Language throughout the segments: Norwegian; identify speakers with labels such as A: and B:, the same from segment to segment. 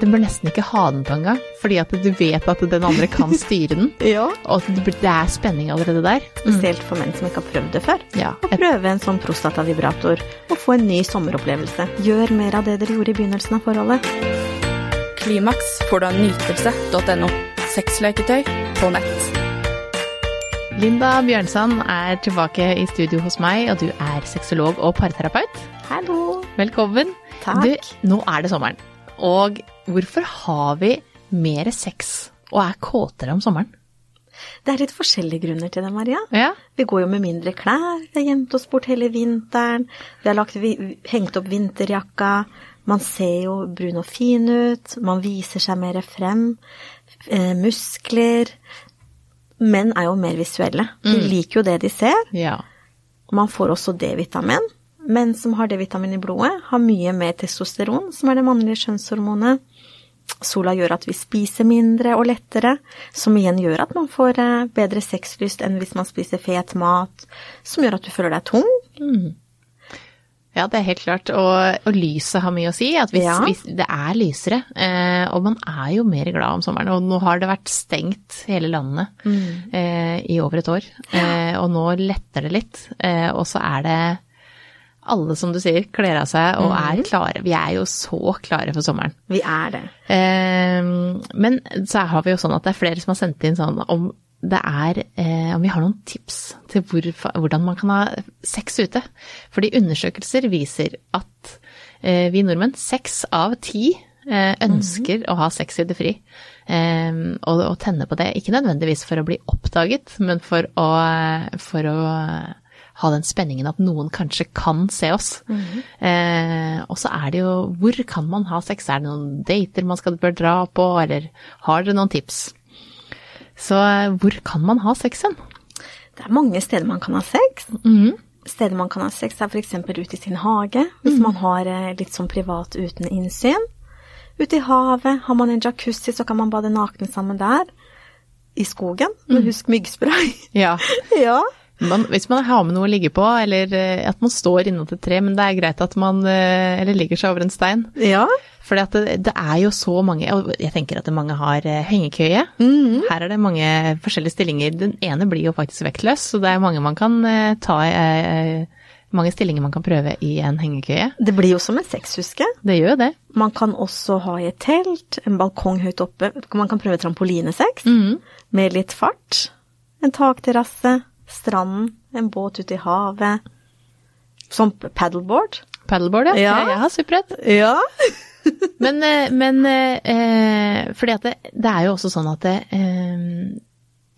A: du bør nesten ikke ha den på engang, fordi at du vet at den andre kan styre den.
B: Ja.
A: Og det det er spenning allerede der.
B: Spesielt for menn som ikke har prøvd det før.
A: Ja.
B: Å prøve en sånn prostatavibrator og få en ny sommeropplevelse. Gjør mer av det dere gjorde i begynnelsen av forholdet.
C: Klimaks får du av nytelse.no. Sexleketøy på nett.
A: Linda Bjørnsand er tilbake i studio hos meg, og du er sexolog og parterapeut.
B: Hallo.
A: Velkommen.
B: Takk.
A: Du, nå er det sommeren. Og hvorfor har vi mer sex og er kåtere om sommeren?
B: Det er litt forskjellige grunner til det, Maria.
A: Ja.
B: Vi går jo med mindre klær, vi har gjemt oss bort hele vinteren, vi har lagt, hengt opp vinterjakka, man ser jo brun og fin ut, man viser seg mer frem, eh, muskler. Menn er jo mer visuelle. De liker jo det de ser.
A: ja.
B: Man får også D-vitamin. Menn som har D-vitamin i blodet, har mye mer testosteron, som er det mannlige kjønnshormonet. Sola gjør at vi spiser mindre og lettere, som igjen gjør at man får eh, bedre sexlyst enn hvis man spiser fet mat, som gjør at du føler deg tung.
A: Ja, det er helt klart. Og, og lyset har mye å si. At hvis,
B: Ja.
A: hvis det er lysere, eh, og man er jo mer glad om sommeren. Og nå har det vært stengt hele landet eh, i over et år. Eh, og nå letter det litt. Eh, og så er det alle, som du sier, kler av seg og er klare. Vi er jo så klare for sommeren.
B: Vi er det.
A: Eh, men så har vi jo sånn at det er flere som har sendt inn sånn om det er eh, om vi har noen tips til hvor, hvordan man kan ha sex ute. Fordi undersøkelser viser at eh, vi nordmenn, seks av ti, eh, ønsker å ha sex i det fri. Eh, og, og tenne på det. Ikke nødvendigvis for å bli oppdaget, men for å, for å ha den spenningen at noen kanskje kan se oss. eh, og så er det jo Hvor kan man ha sex? Er det noen dater man skal bør dra på, eller har dere noen tips? Så eh, hvor kan man ha sex hen?
B: Det er mange steder man kan ha sex. Steder man kan ha sex er f.eks. ute i sin hage, hvis man har eh, litt sånn privat uten innsyn. Ute i havet, har man en jacuzzi, så kan man bade nakne sammen der. I skogen, men husk myggspray.
A: Ja.
B: ja.
A: Man, hvis man har med noe å ligge på, eller eh, at man står inntil et tre, men det er greit at man eh, Eller ligger seg over en stein.
B: Ja.
A: For det, det er jo så mange, og jeg tenker at mange har eh, hengekøye. Her er det mange forskjellige stillinger. Den ene blir jo faktisk vektløs, så det er mange man kan ta i Mange stillinger man kan prøve i en hengekøye.
B: Det blir jo som en sexhuske.
A: Det gjør jo det.
B: Man kan også ha i et telt, en balkong høyt oppe. Man kan prøve trampolinesex med litt fart. En takterrasse, stranden, en båt ute i havet. Som paddleboard.
A: Paddleboard, ja.
B: Ja.
A: Jeg, har supprett.
B: Ja.
A: Men, eh, men eh, fordi at det, det er jo også sånn at det, eh,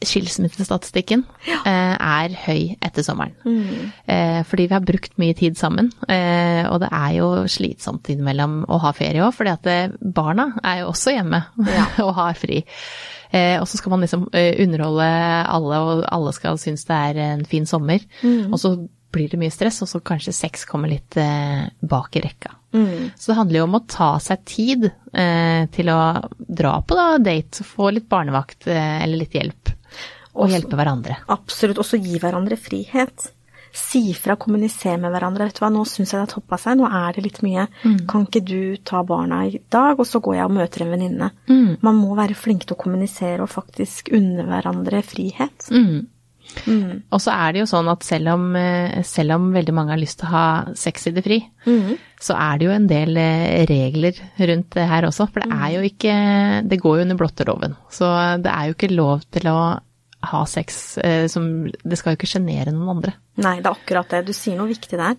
A: skilsmissestatistikken ja. er høy etter sommeren. Mm. fordi vi har brukt mye tid sammen, eh, og det er jo slitsomt innimellom å ha ferie òg, fordi at barna er jo også hjemme og har fri. Eh, og så skal man liksom eh, underholde alle, og alle skal synes det er en fin sommer. Og så blir det mye stress, og så kanskje sex kommer litt eh, bak i rekka. Så det handler jo om å ta seg tid eh, til å dra på da, date, få litt barnevakt eh, eller litt hjelp. Og
B: Også-
A: hjelpe hverandre.
B: Absolutt. Også gi hverandre frihet. Si fra, kommunisere med hverandre. Vet du hva, nå syns jeg det har toppa seg, nå er det litt mye. Kan ikke du ta barna i dag, og så går jeg og møter en venninne? Man må være flink til å kommunisere og faktisk unne hverandre frihet.
A: Og så er det jo sånn at selv om, eh, selv om veldig mange har lyst til å ha sex i det fri, så er det jo en del eh, regler rundt det her også. For det er jo ikke Det går jo under blotteloven. Så det er jo ikke lov til å ha sex eh, som Det skal jo ikke sjenere noen andre.
B: Nei, det er akkurat det. Du sier noe viktig der.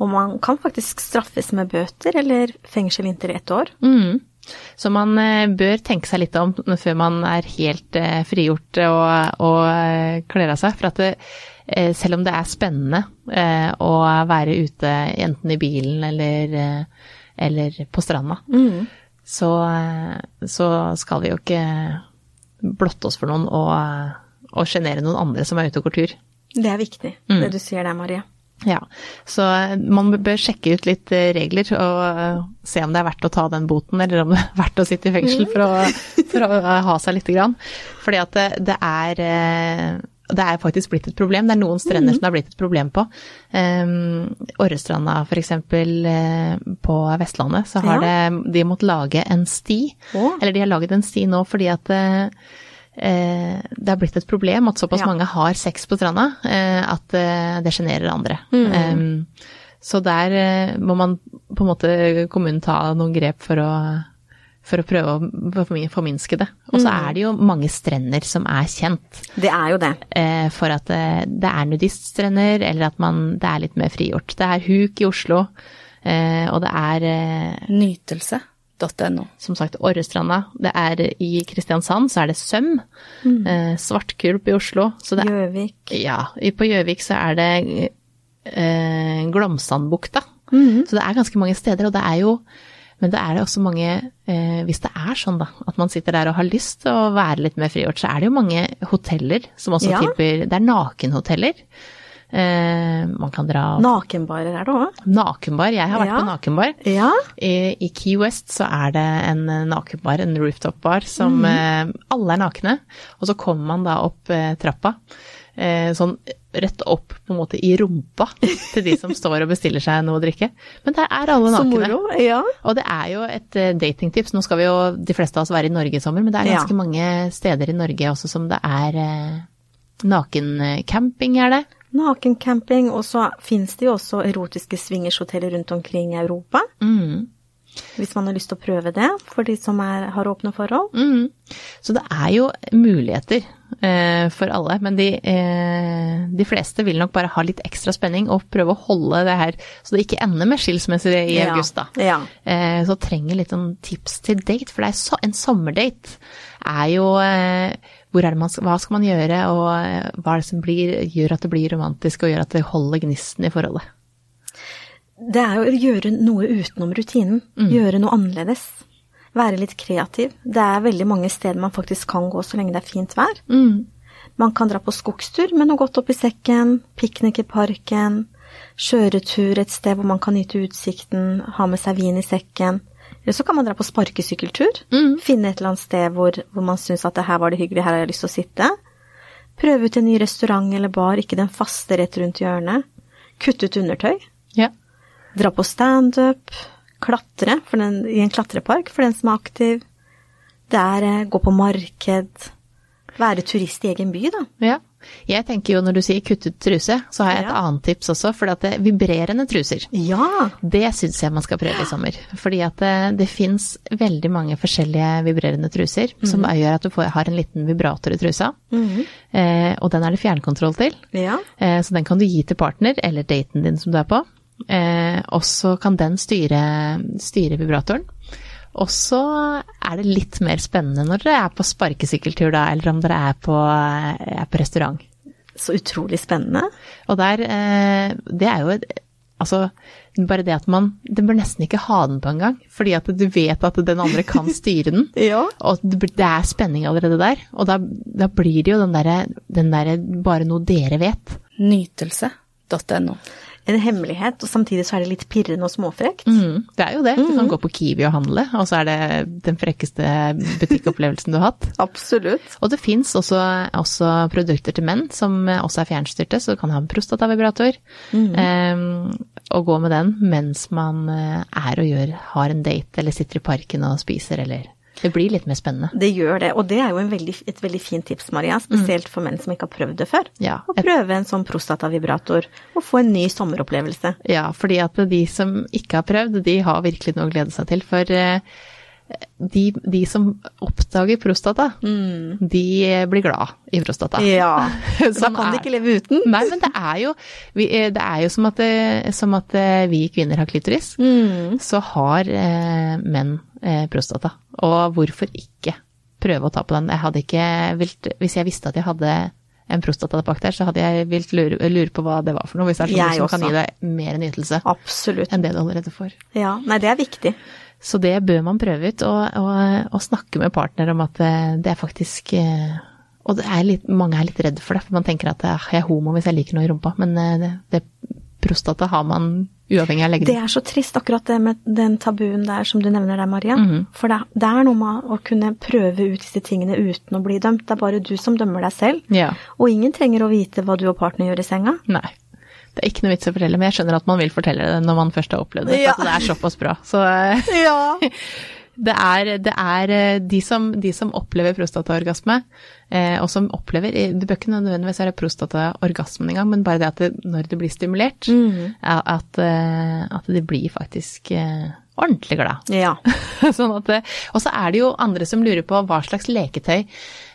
B: Og man kan faktisk straffes med bøter eller fengsel inntil ett år.
A: Mm. Så man eh, bør tenke seg litt om før man er helt eh, frigjort og, og eh, kler av seg. For at det, eh, selv om det er spennende eh, å være ute enten i bilen eller, eller på stranda, så, eh, så skal vi jo ikke blotte oss for noen og, og sjenere noen andre som er ute og går tur.
B: Det er viktig, det du sier der, Marie.
A: Ja, så man bør sjekke ut litt eh, regler og eh, se om det er verdt å ta den boten, eller om det er verdt å sitte i fengsel for å, for å ha seg lite grann. Fordi at det, det er eh, det er faktisk blitt et problem. Det er noen strender som det har blitt et problem på. Um, Orrestranda f.eks. På Vestlandet, så har
B: Ja.
A: det, de måttet lage en sti.
B: Oh.
A: Eller de har laget en sti nå fordi at uh, eh, det har blitt et problem at såpass
B: Ja.
A: mange har sex på stranda eh, at eh, det sjenerer andre. Um, så der eh, må man på en måte kommunen ta noen grep for å, for å prøve å forminske det. Og så er det jo mange strender som er kjent
B: Det er jo det.
A: eh, for at det, er nudiststrender, eller at man, det er litt mer frigjort. Det er Huk i Oslo, eh, og det er eh,
C: Nytelse.no.
A: som sagt Orrestranda. Det er i Kristiansand så er det Søm. Eh, Svartkulp i Oslo.
B: Gjøvik.
A: ja, på Gjøvik så er det eh, Glomsandbukta.
B: Mm.
A: Så det er ganske mange steder, og det er jo men det er det også mange eh, Hvis det er sånn, da, at man sitter der og har lyst til å være litt mer frigjort, så er det jo mange hoteller som også
B: Ja.
A: tilbyr Det er nakenhoteller. Eh, man kan dra
B: Nakenbarer er det òg.
A: Nakenbar. Jeg har vært
B: Ja.
A: på nakenbar.
B: Ja.
A: I, I Key West så er det en eh, nakenbar, en rooftop-bar, som eh, alle er nakne. Og så kommer man da opp eh, trappa, eh, sånn rett opp på en måte i rumpa til de som står og bestiller seg noe å drikke. Men der er alle
B: Så
A: nakne.
B: moro. Ja.
A: Og det er jo et eh, datingtips. Nå skal vi jo de fleste av oss være i Norge i sommer, men det er
B: Ja.
A: ganske mange steder i Norge også som det er eh, nakencamping, er det.
B: Nakencamping, og så fins det jo også erotiske swingershoteller rundt omkring i Europa.
A: Mm.
B: Hvis man har lyst til å prøve det, for de som er, har åpne forhold.
A: Mm. Så det er jo muligheter eh, for alle, men de, eh, de fleste vil nok bare ha litt ekstra spenning og prøve å holde det her så det ikke ender med skilsmisse i
B: Ja.
A: august, da.
B: Ja.
A: Eh, så trenger litt sånn tips til date, for det er så, en sommerdate er jo eh, man, hva skal man gjøre, og eh, hva er det som blir, gjør at det blir romantisk og gjør at det holder gnisten i forholdet.
B: Det er jo å gjøre noe utenom rutinen. Gjøre noe annerledes. Være litt kreativ. Det er veldig mange steder man faktisk kan gå så lenge det er fint vær. Man kan dra på skogstur med noe godt oppi sekken, piknik i parken, kjøretur et sted hvor man kan nyte utsikten, ha med seg vin i sekken. Eller så kan man dra på sparkesykkeltur. Finne et eller annet sted hvor, hvor man syns at det her var det hyggelig, her har jeg lyst til å sitte. Prøve ut en ny restaurant eller bar, ikke den faste rett rundt hjørnet. Kutte ut undertøy.
A: Ja.
B: Dra på standup, klatre for den, i en klatrepark for den som er aktiv. Det er eh, gå på marked. Være turist i egen by, da.
A: Ja. Jeg tenker jo når du sier kuttet truse, så har jeg et
B: Ja.
A: annet tips også, for at det, vibrerende truser.
B: Ja.
A: Det syns jeg man skal prøve i sommer. Fordi at det, det fins veldig mange forskjellige vibrerende truser som gjør at du får, har en liten vibrator i trusa. Eh, og den er det fjernkontroll til.
B: Ja.
A: Eh, så den kan du gi til partner eller daten din som du er på. Eh, og så kan den styre, styre vibratoren. Og så er det litt mer spennende når dere er på sparkesykkeltur da, eller om dere er på, er på restaurant.
B: Så utrolig spennende.
A: Og der, eh, det er jo Altså, bare det at man Den bør nesten ikke ha den på engang, fordi at du vet at den andre kan styre den.
B: Ja.
A: Og det er spenning allerede der. Og da, da blir det jo den derre der, bare noe dere vet.
C: Nytelse.no.
B: En hemmelighet, og samtidig så er det litt pirrende og småfrekt.
A: Mm, det er jo det. Du kan gå på Kiwi og handle, og så er det den frekkeste butikkopplevelsen du har hatt.
B: Absolutt.
A: Og det fins også, også produkter til menn som også er fjernstyrte, så du kan ha en prostatavibrator. Um, og gå med den mens man eh, er og gjør, har en date eller sitter i parken og spiser eller Det blir litt mer spennende.
B: Det gjør det, og det er jo en veldig, et veldig fint tips, Maria. Spesielt for menn som ikke har prøvd det før.
A: Ja,
B: Å prøve en sånn prostatavibrator og få en ny sommeropplevelse.
A: Ja, fordi at de som ikke har prøvd, de har virkelig noe å glede seg til. For eh, de, de som oppdager prostata, de blir glad i prostata.
B: Ja, så da
A: kan
B: kan de
A: er-
B: ikke leve uten.
A: Nei, men det er jo, vi, eh, det er jo som, at, som at eh, vi kvinner har klitoris, så har eh, menn eh, prostata. Og hvorfor ikke prøve å ta på den? Jeg hadde ikke vilt, hvis jeg visste at jeg hadde en prostata bak der, så hadde jeg vilt lure, lure på hva det var for noe. Hvis det er noe
B: Jeg
A: også. kan gi deg mer nytelse enn det du allerede får.
B: Ja, nei, det er viktig.
A: Så det bør man prøve ut, og, og, og snakke med partner om at det er faktisk eh, Og det er litt, mange er litt redd for det, for man tenker at eh, jeg er homo hvis jeg liker noe i rumpa, men eh, det, det prostata har man Uavhengig av
B: Det er så trist, akkurat det med den tabuen der som du nevner der, Maria.
A: Mhm.
B: For det, det er noe med å kunne prøve ut disse tingene uten å bli dømt. Det er bare du som dømmer deg selv.
A: Ja.
B: Og ingen trenger å vite hva du og partner gjør i senga.
A: Nei. Det er ikke noe vits å fortelle, men jeg skjønner at man vil fortelle det når man først har opplevd det.
B: Ja.
A: At det er såpass bra. Så eh,
B: Ja.
A: det er, det er eh, de, som, de som opplever prostataorgasme, eh, og som opplever Det bør ikke nødvendigvis være prostataorgasmen engang, men bare det at det, når det blir stimulert, mm. at, eh, at det blir faktisk eh, ordentlig glad.
B: ja.
A: sånn at, og så er det jo andre som lurer på hva slags leketøy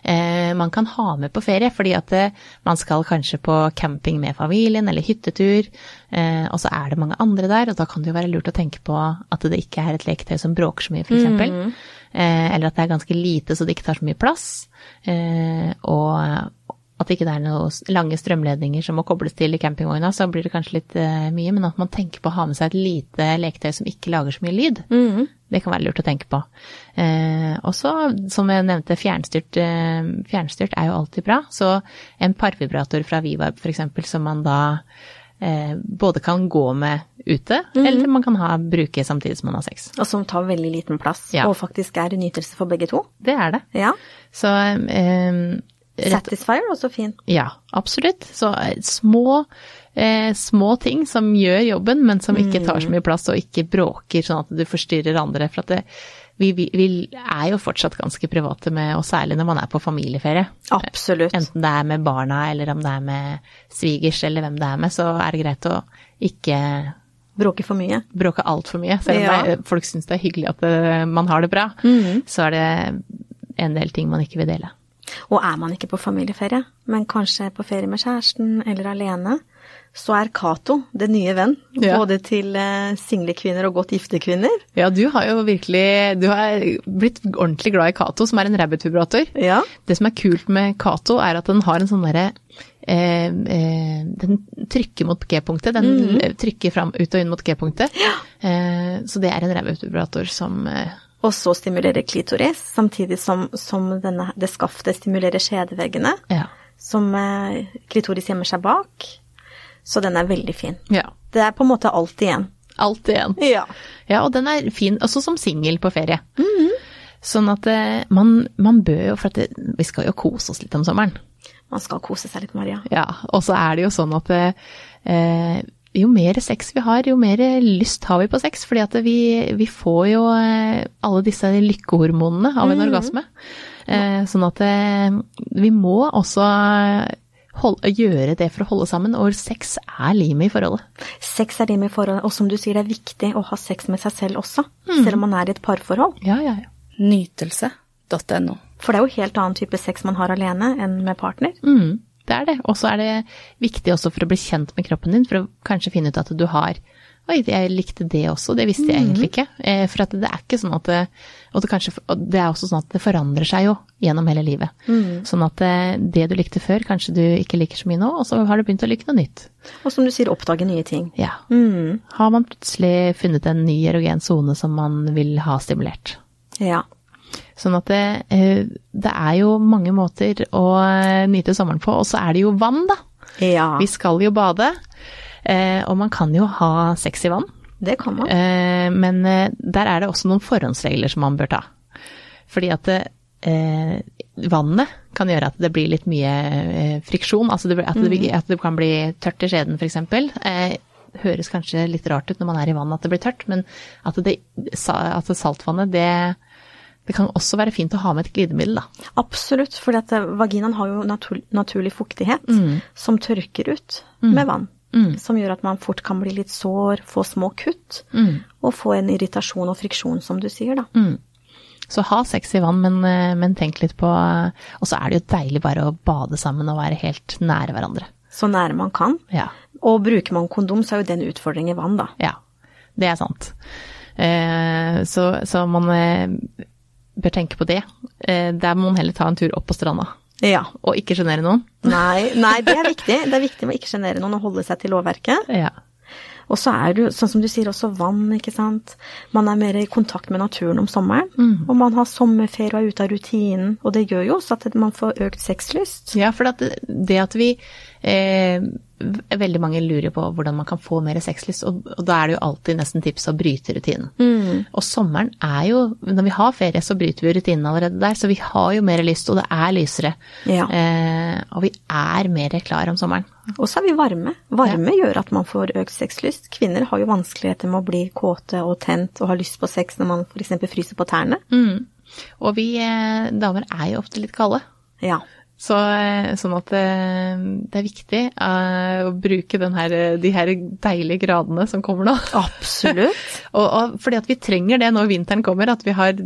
A: eh, man kan ha med på ferie. Fordi at eh, man skal kanskje på camping med familien eller hyttetur, eh, og så er det mange andre der. Og da kan det jo være lurt å tenke på at det ikke er et leketøy som bråker så mye, f.eks. Eh, eller at det er ganske lite så det ikke tar så mye plass. Eh, og at ikke det er noen lange strømledninger som må kobles til i campingvogna, så blir det kanskje litt uh, mye. Men at man tenker på å ha med seg et lite leketøy som ikke lager så mye lyd.
B: Mhm.
A: Det kan være lurt å tenke på. Uh, og så, som jeg nevnte, fjernstyrt, uh, fjernstyrt er jo alltid bra. Så en parvibrator fra Vivarb f.eks. som man da eh, både kan gå med ute, eller man kan ha, bruke samtidig som man har sex.
B: Og som tar veldig liten plass,
A: Ja.
B: og faktisk er en nytelse for begge to.
A: Det er det.
B: Ja.
A: Så eh, rett,
B: Satisfier er også fin.
A: Ja, absolutt. Så eh, små, eh, små ting som gjør jobben, men som ikke tar så mye plass og ikke bråker sånn at du forstyrrer andre. For at det, vi, vi, vi er jo fortsatt ganske private med, og særlig når man er på familieferie.
B: Absolutt.
A: Enten det er med barna, eller om det er med svigers, eller hvem det er med, så er det greit å ikke
B: Bråke for mye.
A: bråke altfor mye. Selv om
B: Ja.
A: det folk syns det er hyggelig at eh, man har det bra, så er det en del ting man ikke vil dele.
B: Og er man ikke på familieferie, men kanskje på ferie med kjæresten eller alene, så er Cato det nye venn,
A: Ja.
B: både til eh, single kvinner og godt gifte kvinner.
A: Ja, du har jo virkelig Du har blitt ordentlig glad i Cato, som er en rabbit-vibrator.
B: Ja.
A: Det som er kult med Cato, er at den har en sånn derre eh, eh, Den trykker mot G-punktet. Den eh, trykker fram ut og inn mot G-punktet. Eh, så det er en rabbit-vibrator som eh,
B: Og så stimulerer klitoris, samtidig som, som denne, det skaftet stimulerer skjedeveggene,
A: Ja.
B: som eh, klitoris gjemmer seg bak. Så den er veldig fin.
A: ja.
B: Det er på en måte alt igjen.
A: Alt igjen.
B: Ja.
A: Ja, og den er fin også som singel på ferie. Sånn at eh, man, man bør jo For det, vi skal jo kose oss litt om sommeren.
B: Man skal kose seg litt, Maria.
A: Ja, og så er det jo sånn at eh, jo mer sex vi har, jo mer lyst har vi på sex. Fordi at vi, vi får jo eh, alle disse lykkehormonene av en orgasme. Eh, sånn at eh, vi må også holde, gjøre det for å holde sammen, og sex er limet i forholdet.
B: Sex er limet i forholdet, og som du sier, det er viktig å ha sex med seg selv også, selv om man er i et parforhold.
A: Ja, ja, ja.
C: Nytelse.no.
B: For det er jo helt annen type sex man har alene enn med partner.
A: Mm, det er det. Og så er det viktig også for å bli kjent med kroppen din, for å kanskje finne ut at du har Oi, jeg likte det også, det visste jeg egentlig ikke. Eh, for at det er ikke sånn at det, og det, kanskje, det er også sånn at det forandrer seg jo gjennom hele livet. Sånn at eh, det du likte før, kanskje du ikke liker så mye nå, og så har du begynt å like noe nytt.
B: Og som du sier, oppdage nye ting.
A: Ja.
B: Mm.
A: Har man plutselig funnet en ny erogen sone som man vil ha stimulert.
B: Ja.
A: Sånn at det, eh, det er jo mange måter å eh, nyte sommeren på, og så er det jo vann, da.
B: Ja,
A: Vi skal jo bade, eh, og man kan jo ha sex i vann.
B: det kan man.
A: Men der er det også noen forhåndsregler som man bør ta. Fordi at det, vannet kan gjøre at det blir litt mye friksjon, altså det, at, det, at det kan bli tørt i skjeden f.eks. Høres kanskje litt rart ut når man er i vann at det blir tørt, men at, det, at saltvannet, det, det kan også være fint å ha med et glidemiddel, da.
B: Absolutt, for dette, vaginaen har jo natur, naturlig fuktighet
A: Mm.
B: som tørker ut med vann. Som gjør at man fort kan bli litt sår, få små kutt,
A: Mm.
B: og få en irritasjon og friksjon, som du sier, da.
A: Så ha sex i vann, men, eh, men tenk litt på Og så er det jo deilig bare å bade sammen og være helt nære hverandre.
B: Så nære man kan.
A: Ja.
B: Og bruker man kondom, så er jo det en utfordring i vann, da.
A: Ja, det er sant. Eh, så, så man eh, bør tenke på det. Eh, der må man heller ta en tur opp på stranda,
B: Ja.
A: og ikke sjenere noen.
B: Nei, nei, det er viktig. Det er viktig å ikke sjenere noen og holde seg til lovverket.
A: Ja.
B: Og så er det jo, sånn som du sier, også vann, ikke sant. Man er mer i kontakt med naturen om sommeren. Og man har sommerferie og er ute av rutinen. Og det gjør jo også at man får økt sexlyst.
A: ja, for det, det at vi eh, veldig mange lurer på hvordan man kan få mer sexlyst, og, og da er det jo alltid nesten tips å bryte rutinen. Og sommeren er jo Når vi har ferie, så bryter vi rutinen allerede der, så vi har jo mer lyst, og det er lysere.
B: Ja.
A: Eh, og vi er mer klar om sommeren.
B: Og så er vi varme. Varme gjør at man får økt sexlyst. Kvinner har jo vanskeligheter med å bli kåte og tent og ha lyst på sex når man f.eks. fryser på tærne.
A: Mm. Og vi eh, damer er jo ofte litt kalde.
B: Ja.
A: Så, eh, sånn at det, det er viktig uh, å bruke den her, de her deilige gradene som kommer nå.
B: Absolutt.
A: og, og fordi at vi trenger det når vinteren kommer, at vi har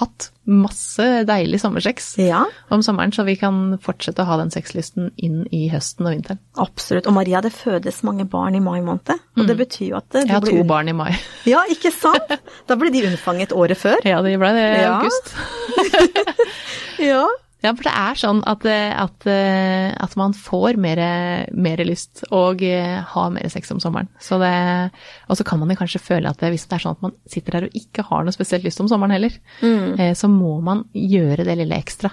A: hatt masse deilig sommersex
B: Ja,
A: om sommeren, så vi kan fortsette å ha den sexlysten inn i høsten og vinteren.
B: absolutt. Og Maria, det fødes mange barn i mai måned. Og det betyr jo at det,
A: Jeg har to
B: un-
A: barn i mai.
B: Ja, ikke sant? Da ble de unnfanget året før.
A: Ja, de ble det i
B: Ja.
A: august.
B: Ja.
A: Ja, for det er sånn at, eh, at, eh, at man får mer, mer lyst og eh, har mer sex om sommeren. Så det, og så kan man jo kanskje føle at det, hvis det er sånn at man sitter der og ikke har noe spesielt lyst om sommeren heller, mm. så må man gjøre det lille ekstra.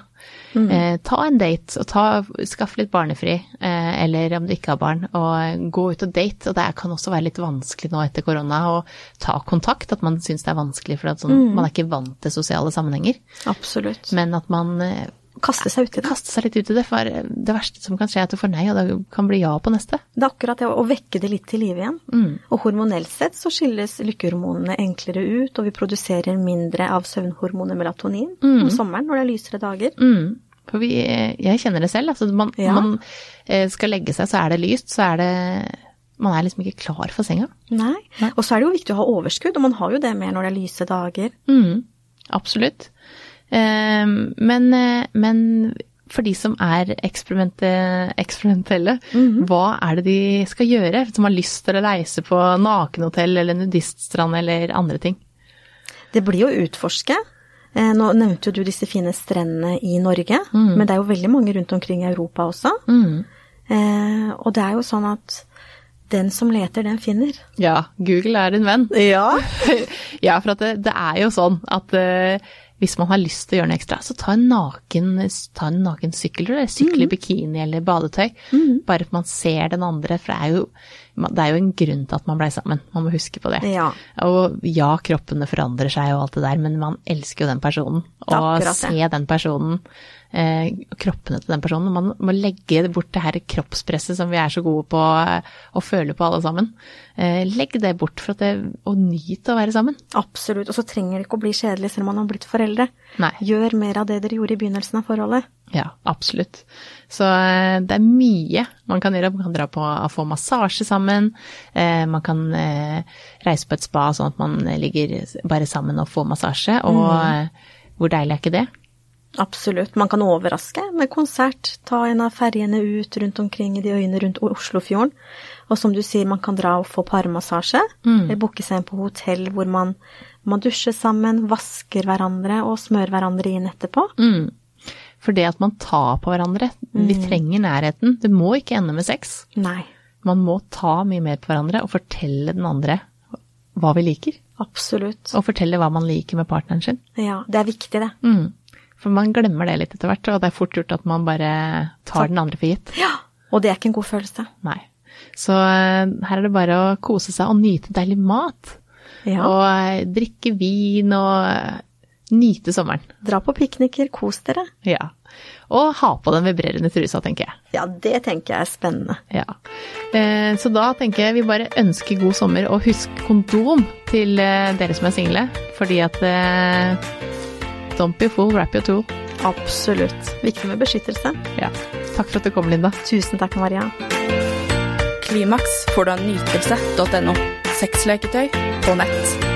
A: Eh, ta en date, og ta, skaff litt barnefri, eh, eller om du ikke har barn, og gå ut og date. Og det kan også være litt vanskelig nå etter korona å ta kontakt, at man syns det er vanskelig, for at sånn, man er ikke vant til sosiale sammenhenger.
B: Absolutt.
A: Men at man
B: Kaste seg uti det.
A: kaste seg litt ut i det, for det verste som kan skje er at du får nei, og det kan bli ja på neste.
B: Det er akkurat det å vekke det litt til live igjen. Og hormonelt sett så skilles lykkehormonene enklere ut, og vi produserer mindre av søvnhormonet melatonin om sommeren når det er lysere dager.
A: Mm. For vi, jeg kjenner det selv. Altså, man,
B: Ja.
A: man eh, skal legge seg, så er det lyst, så er det Man er liksom ikke klar for senga.
B: Nei. Og så er det jo viktig å ha overskudd, og man har jo det mer når det er lyse dager.
A: Mm, absolutt. Eh, men, eh, men for de som er eksperimente- eksperimentelle, hva er det de skal gjøre? Som har lyst til å reise på nakenhotell eller nudiststrand eller andre ting?
B: Det blir jo å utforske. Eh, Nå nevnte jo du disse fine strendene i Norge, men det er jo veldig mange rundt omkring i Europa også.
A: Mm.
B: Eh, og det er jo sånn at den som leter, den finner.
A: Ja, Google er en venn.
B: Ja.
A: ja, for at det, det er jo sånn at eh, hvis man har lyst til å gjøre noe ekstra, så ta en naken, ta en naken sykkel, eller sykle i bikini eller badetøy. Bare at man ser den andre, for det er jo, det er jo en grunn til at man blei sammen. Man må huske på det.
B: Ja.
A: Og ja, kroppene forandrer seg og alt det der, men man elsker jo den personen.
B: Er
A: Og se den personen, eh, kroppene til den personen. Man må legge bort det her kroppspresset som vi er så gode på eh, å føle på alle sammen. Eh, legg det bort for at det, og nyt å være sammen.
B: Absolutt. Og så trenger det ikke å bli kjedelig selv om man har blitt foreldre.
A: Nei.
B: Gjør mer av det dere gjorde i begynnelsen av forholdet.
A: Ja, absolutt. Så eh, det er mye man kan gjøre. Man kan dra på å få massasje sammen. Eh, man kan reise på et spa sånn at man ligger bare sammen og får massasje. Og mm. hvor deilig er ikke det?
B: Absolutt. Man kan overraske med konsert. Ta en av ferjene ut rundt omkring i de øyene rundt Oslofjorden. Og som du sier, man kan dra og få parmassasje. Eller booke seg inn på hotell hvor man, man dusjer sammen, vasker hverandre og smører hverandre inn etterpå.
A: Mm. For det at man tar på hverandre, vi trenger nærheten. Det må ikke ende med sex.
B: Nei.
A: Man må ta mye mer på hverandre og fortelle den andre hva vi liker.
B: Absolutt.
A: Og fortelle hva man liker med partneren sin.
B: Ja, det er viktig, det.
A: Mm. For man glemmer det litt etter hvert, og det er fort gjort at man bare tar den andre for gitt.
B: Ja. Og det er ikke en god følelse.
A: Nei. Så eh, her er det bare å kose seg og nyte deilig mat.
B: Ja.
A: Og eh, drikke vin og eh, nyte sommeren.
B: Dra på pikniker, kos dere.
A: Ja. Og ha på den vibrerende trusa, tenker jeg.
B: Ja, det tenker jeg er spennende.
A: Ja. Så da tenker jeg vi bare ønsker god sommer, og husk kondom til dere som er single. Fordi at Don't be a fool, wrap your tool.
B: Absolutt. Viktig med beskyttelse.
A: Ja. Takk for at du kom, Linda.
B: Tusen takk, Maria.
C: Klimaks får du av nytelse.no. Sexleketøy på nett.